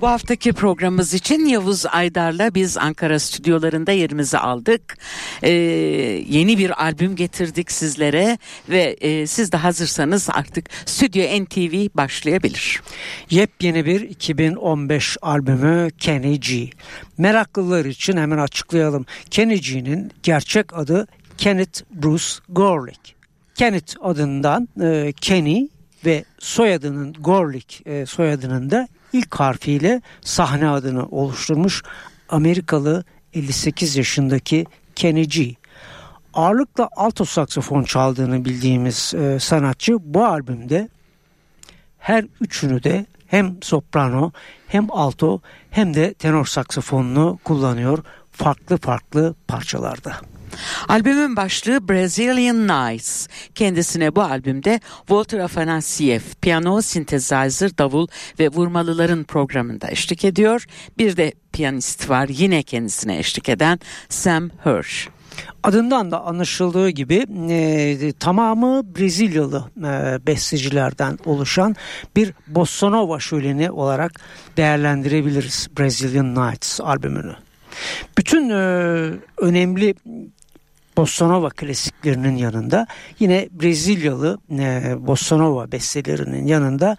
Bu haftaki programımız için Yavuz Aydar'la biz Ankara stüdyolarında yerimizi aldık. Ee, yeni bir albüm getirdik sizlere ve e, siz de hazırsanız artık Stüdyo NTV başlayabilir. Yepyeni bir 2015 albümü Kenny G. Meraklılar için hemen açıklayalım. Kenny G'nin gerçek adı Kenneth Bruce Gorlick. Kenneth adından e, Kenny ve soyadının Gorlick e, soyadının da ilk harfiyle sahne adını oluşturmuş Amerikalı 58 yaşındaki Kenny G. Ağırlıkla alto saksafon çaldığını bildiğimiz e, sanatçı bu albümde her üçünü de hem soprano hem alto hem de tenor saksafonunu kullanıyor farklı farklı parçalarda. Albümün başlığı Brazilian Nights. Kendisine bu albümde Walter Afanasiev piyano, synthesizer, davul ve vurmalıların programında eşlik ediyor. Bir de piyanist var yine kendisine eşlik eden Sam Hirsch. Adından da anlaşıldığı gibi e, tamamı Brezilyalı e, bestecilerden oluşan bir bossa nova şöleni olarak değerlendirebiliriz Brazilian Nights albümünü. Bütün e, önemli Bossa Nova klasiklerinin yanında yine Brezilyalı e, Bossa Nova bestelerinin yanında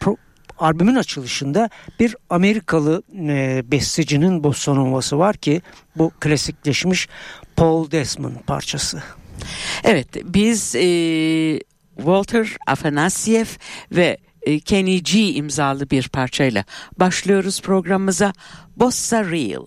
pro, albümün açılışında bir Amerikalı e, bestecinin Bossa Nova'sı var ki bu klasikleşmiş Paul Desmond parçası. Evet biz e, Walter Afanasiev ve e, Kenny G imzalı bir parçayla başlıyoruz programımıza Bossa Real.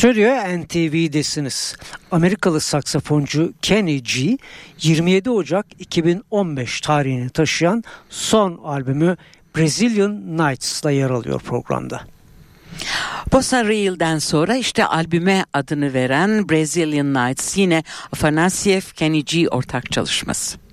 Stüdyo NTV'desiniz. Amerikalı saksafoncu Kenny G 27 Ocak 2015 tarihini taşıyan son albümü Brazilian Nights'la yer alıyor programda. Bossa Real'den sonra işte albüme adını veren Brazilian Nights yine Afanasiev Kenny G ortak çalışması.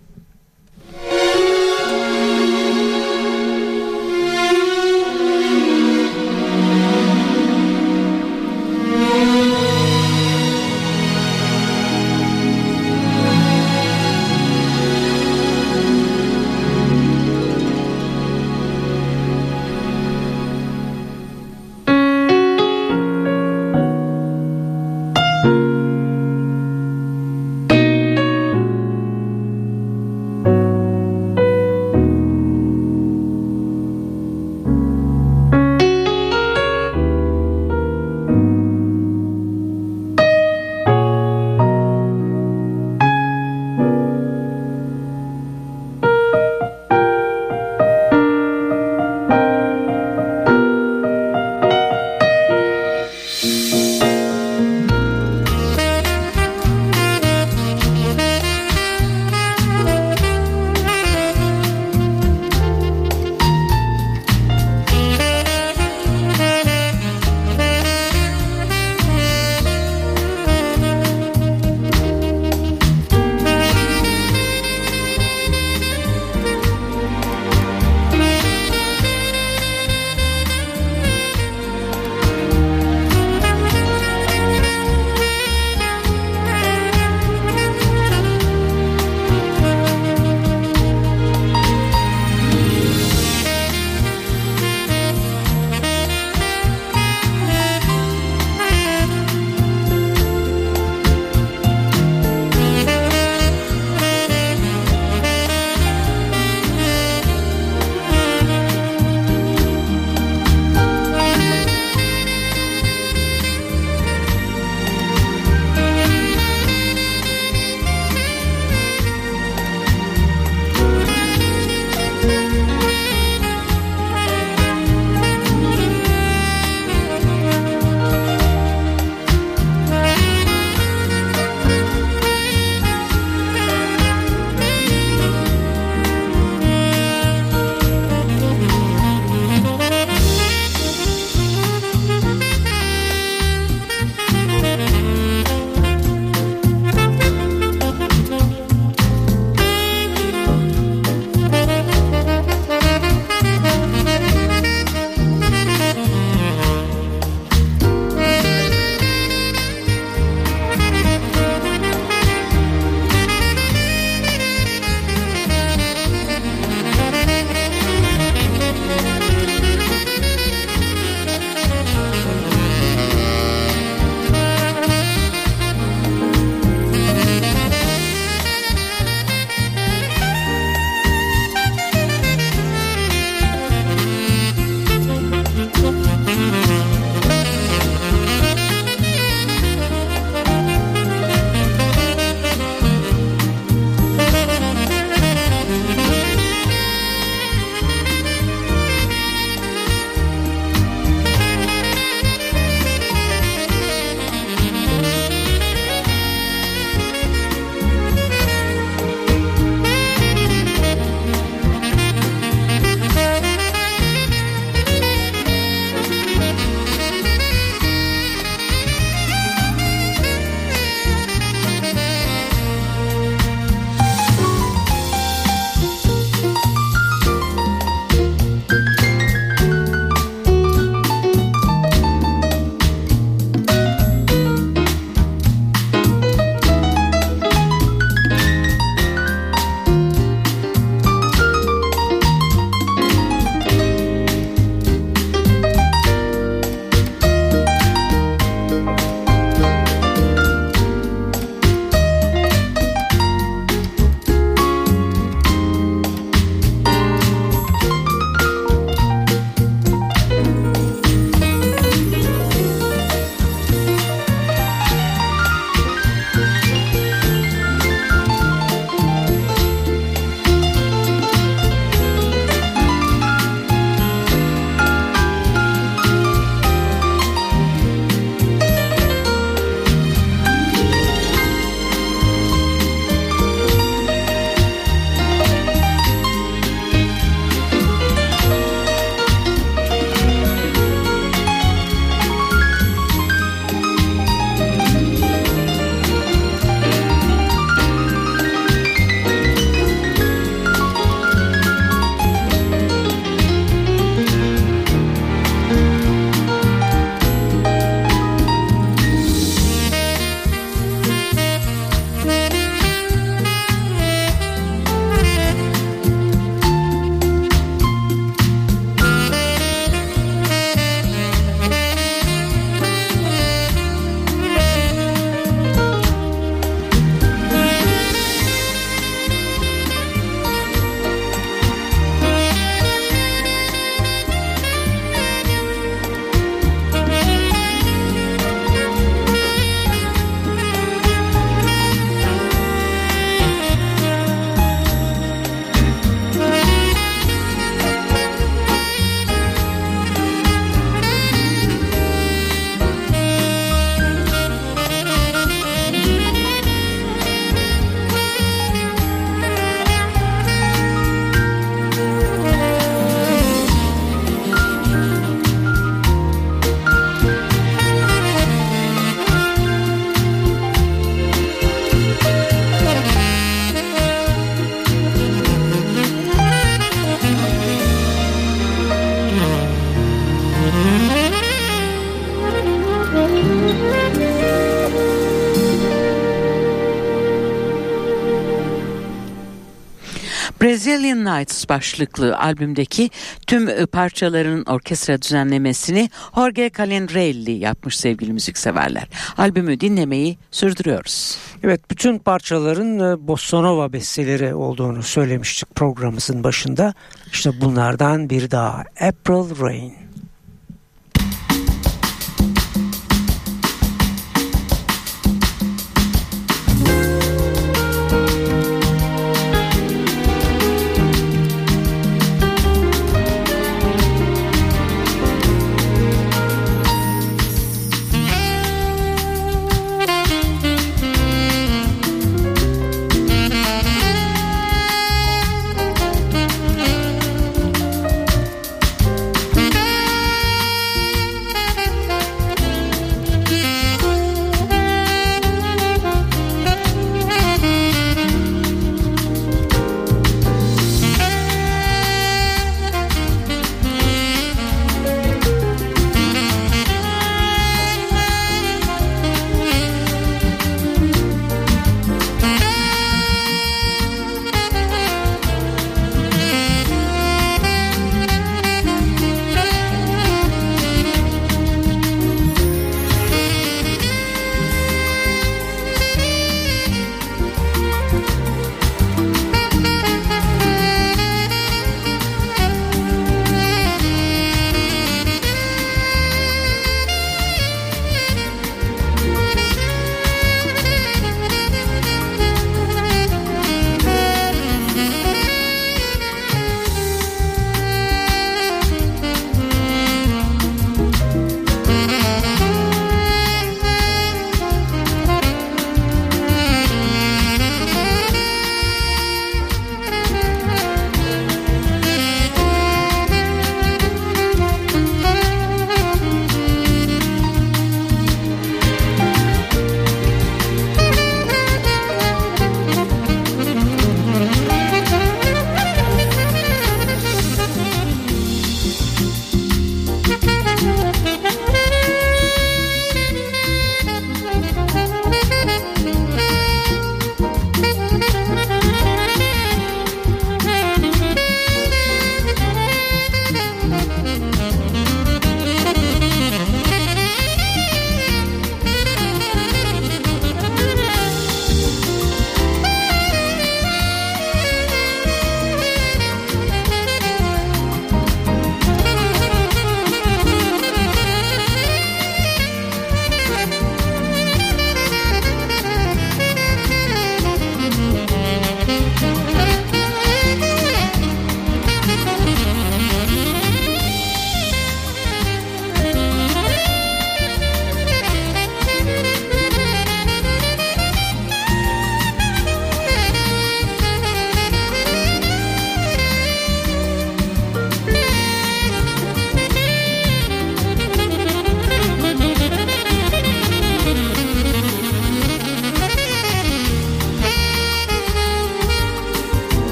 Brazilian Nights başlıklı albümdeki tüm e, parçaların orkestra düzenlemesini Jorge Calendrelli yapmış sevgili müzikseverler. Albümü dinlemeyi sürdürüyoruz. Evet bütün parçaların e, Bossa Nova besteleri olduğunu söylemiştik programımızın başında. İşte bunlardan bir daha April Rain.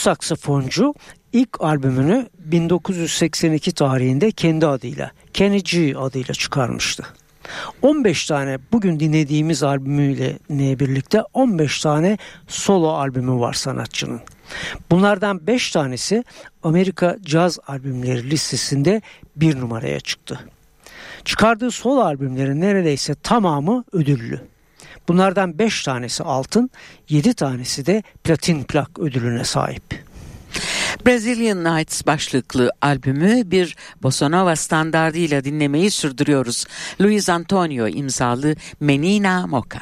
Saksafoncu ilk albümünü 1982 tarihinde kendi adıyla Kenny G adıyla çıkarmıştı. 15 tane bugün dinlediğimiz albümüyle birlikte 15 tane solo albümü var sanatçının. Bunlardan 5 tanesi Amerika caz albümleri listesinde bir numaraya çıktı. Çıkardığı solo albümlerin neredeyse tamamı ödüllü. Bunlardan 5 tanesi altın, 7 tanesi de platin plak ödülüne sahip. Brazilian Nights başlıklı albümü bir bossa nova standardıyla dinlemeyi sürdürüyoruz. Luis Antonio imzalı Menina Moca.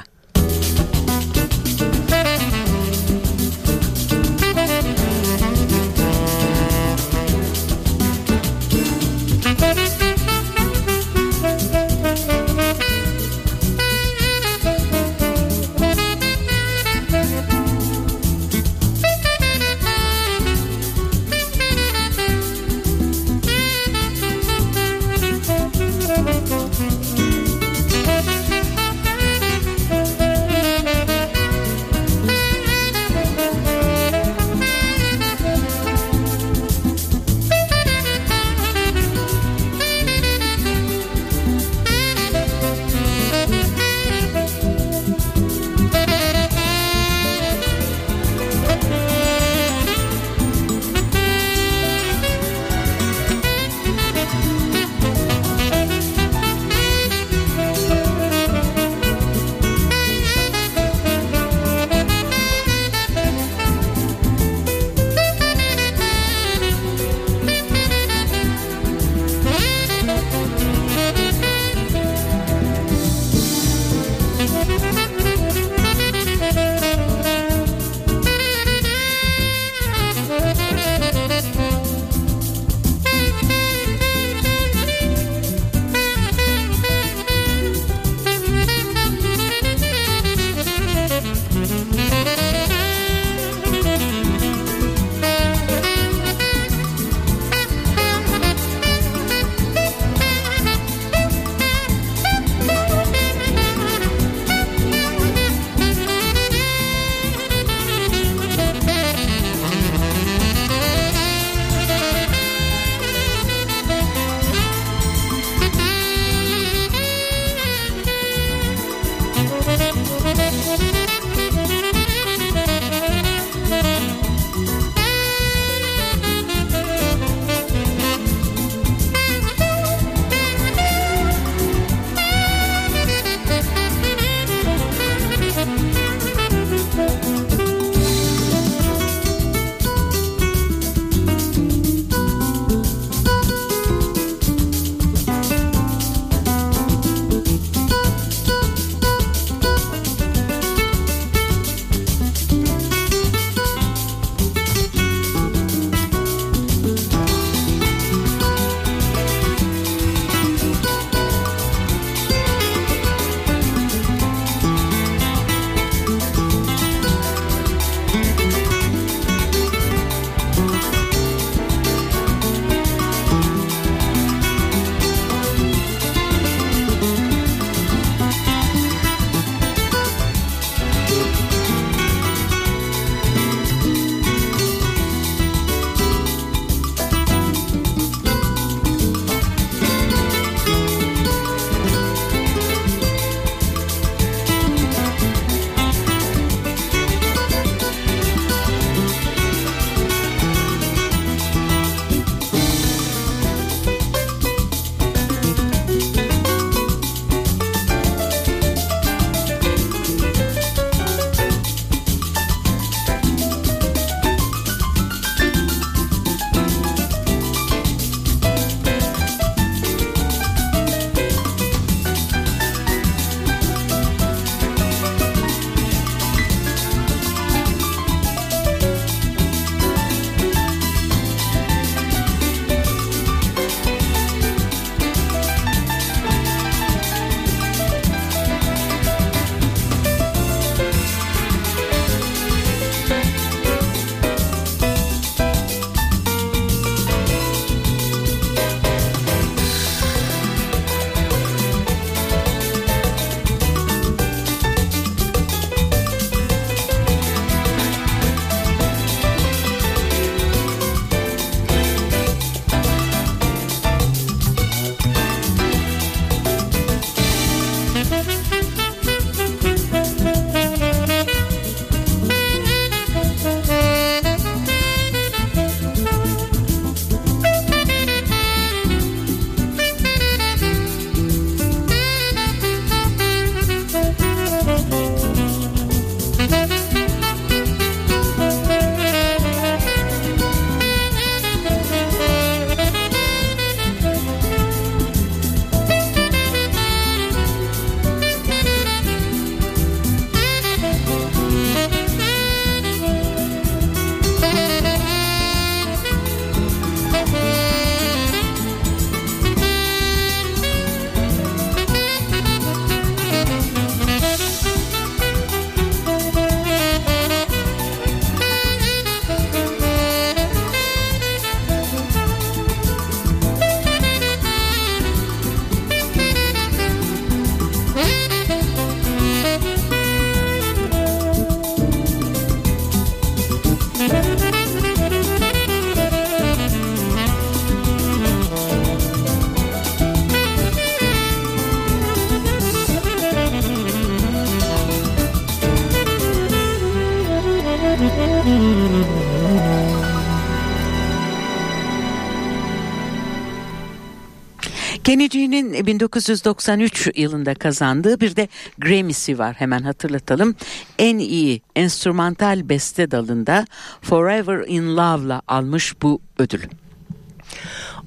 Kennedy'nin 1993 yılında kazandığı bir de Grammy'si var hemen hatırlatalım. En iyi enstrümantal beste dalında Forever in Love'la almış bu ödülü.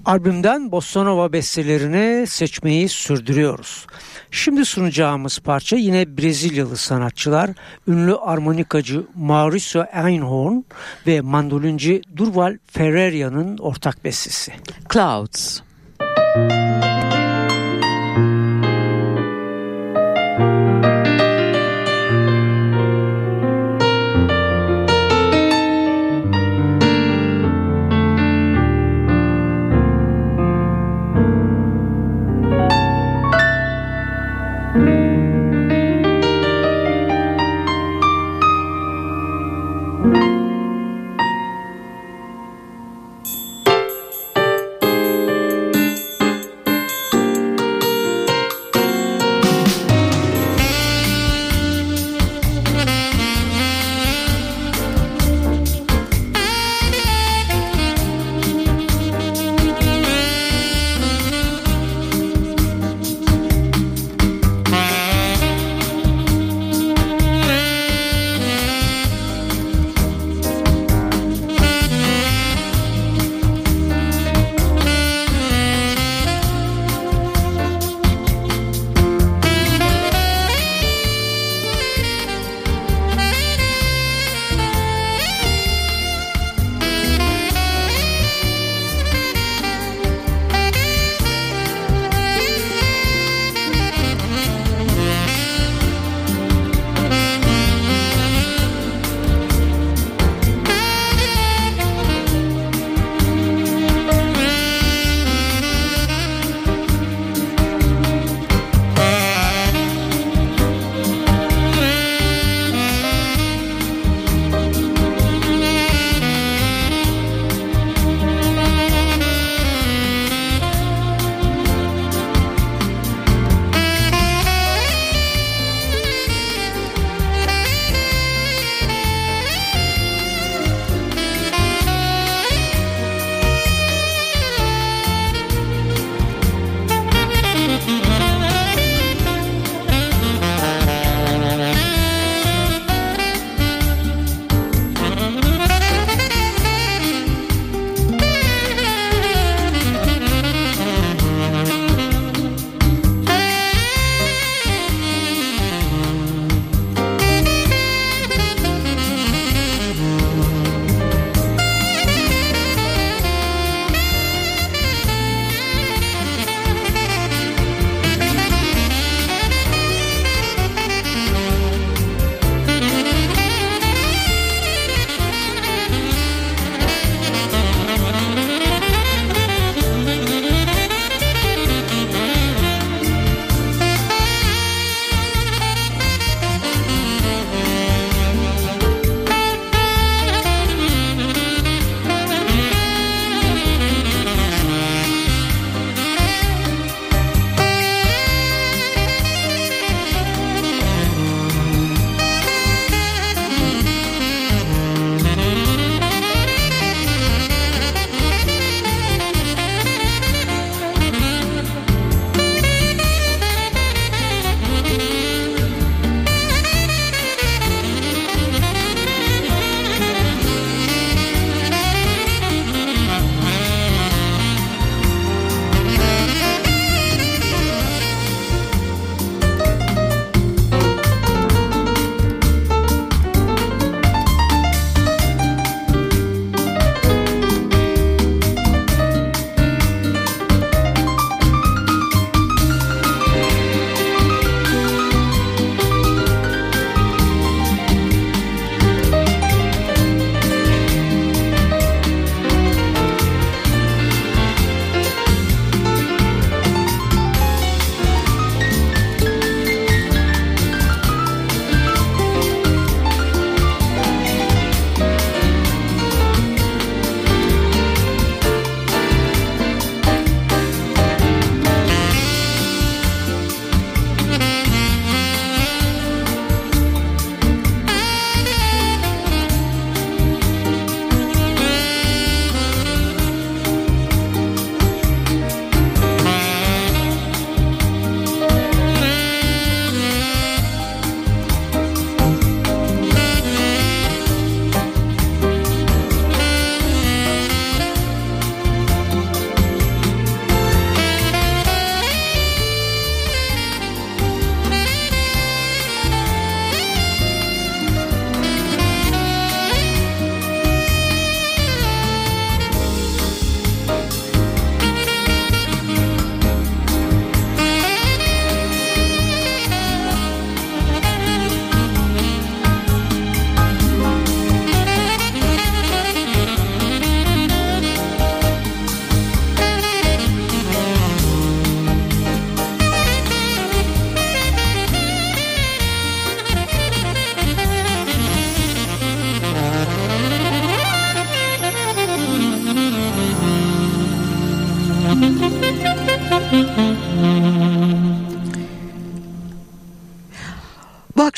Albümden Bossa Nova bestelerini seçmeyi sürdürüyoruz. Şimdi sunacağımız parça yine Brezilyalı sanatçılar, ünlü armonikacı Mauricio Einhorn ve mandolinci Durval Ferreria'nın ortak bestesi. Clouds. Thank you.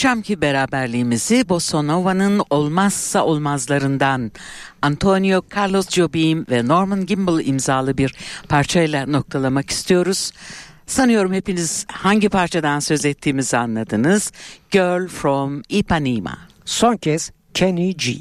Akşamki beraberliğimizi Bossa Nova'nın olmazsa olmazlarından Antonio Carlos Jobim ve Norman Gimbel imzalı bir parçayla noktalamak istiyoruz. Sanıyorum hepiniz hangi parçadan söz ettiğimizi anladınız. Girl from Ipanema. Son kez Kenny G.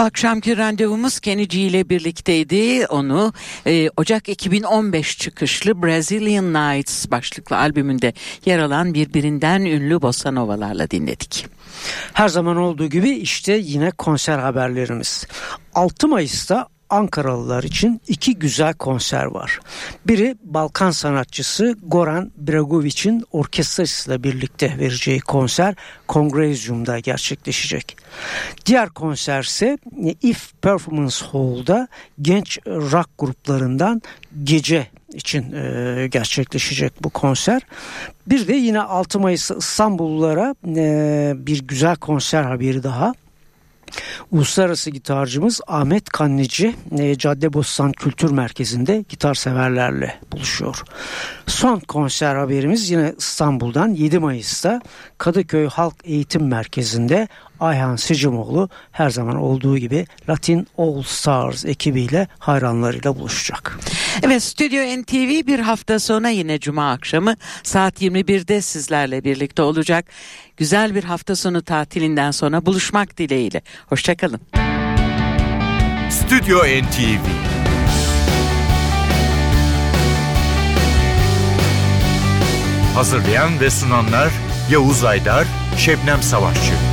Bu akşamki randevumuz Kenny G ile birlikteydi. Onu e, Ocak 2015 çıkışlı Brazilian Nights başlıklı albümünde yer alan birbirinden ünlü bossa novalarla dinledik. Her zaman olduğu gibi işte yine konser haberlerimiz. 6 Mayıs'ta Ankaralılar için iki güzel konser var. Biri Balkan sanatçısı Goran Bregovic'in orkestrasıyla birlikte vereceği konser Kongrezyum'da gerçekleşecek. Diğer konser ise If Performance Hall'da genç rock gruplarından Gece için e, gerçekleşecek bu konser. Bir de yine 6 Mayıs İstanbullulara e, bir güzel konser haberi daha. Uluslararası gitarcımız Ahmet Kannici e, Caddebostan Kültür Merkezi'nde gitar severlerle buluşuyor. Son konser haberimiz yine İstanbul'dan 7 Mayıs'ta Kadıköy Halk Eğitim Merkezi'nde Ayhan Sicimoğlu her zaman olduğu gibi Latin All Stars ekibiyle hayranlarıyla buluşacak. Evet Stüdyo NTV bir hafta sonra yine Cuma akşamı saat 21'de sizlerle birlikte olacak. Güzel bir hafta sonu tatilinden sonra buluşmak dileğiyle. Hoşçakalın. Stüdyo NTV Hazırlayan ve sunanlar Yavuz Aydar, Şebnem Savaşçı.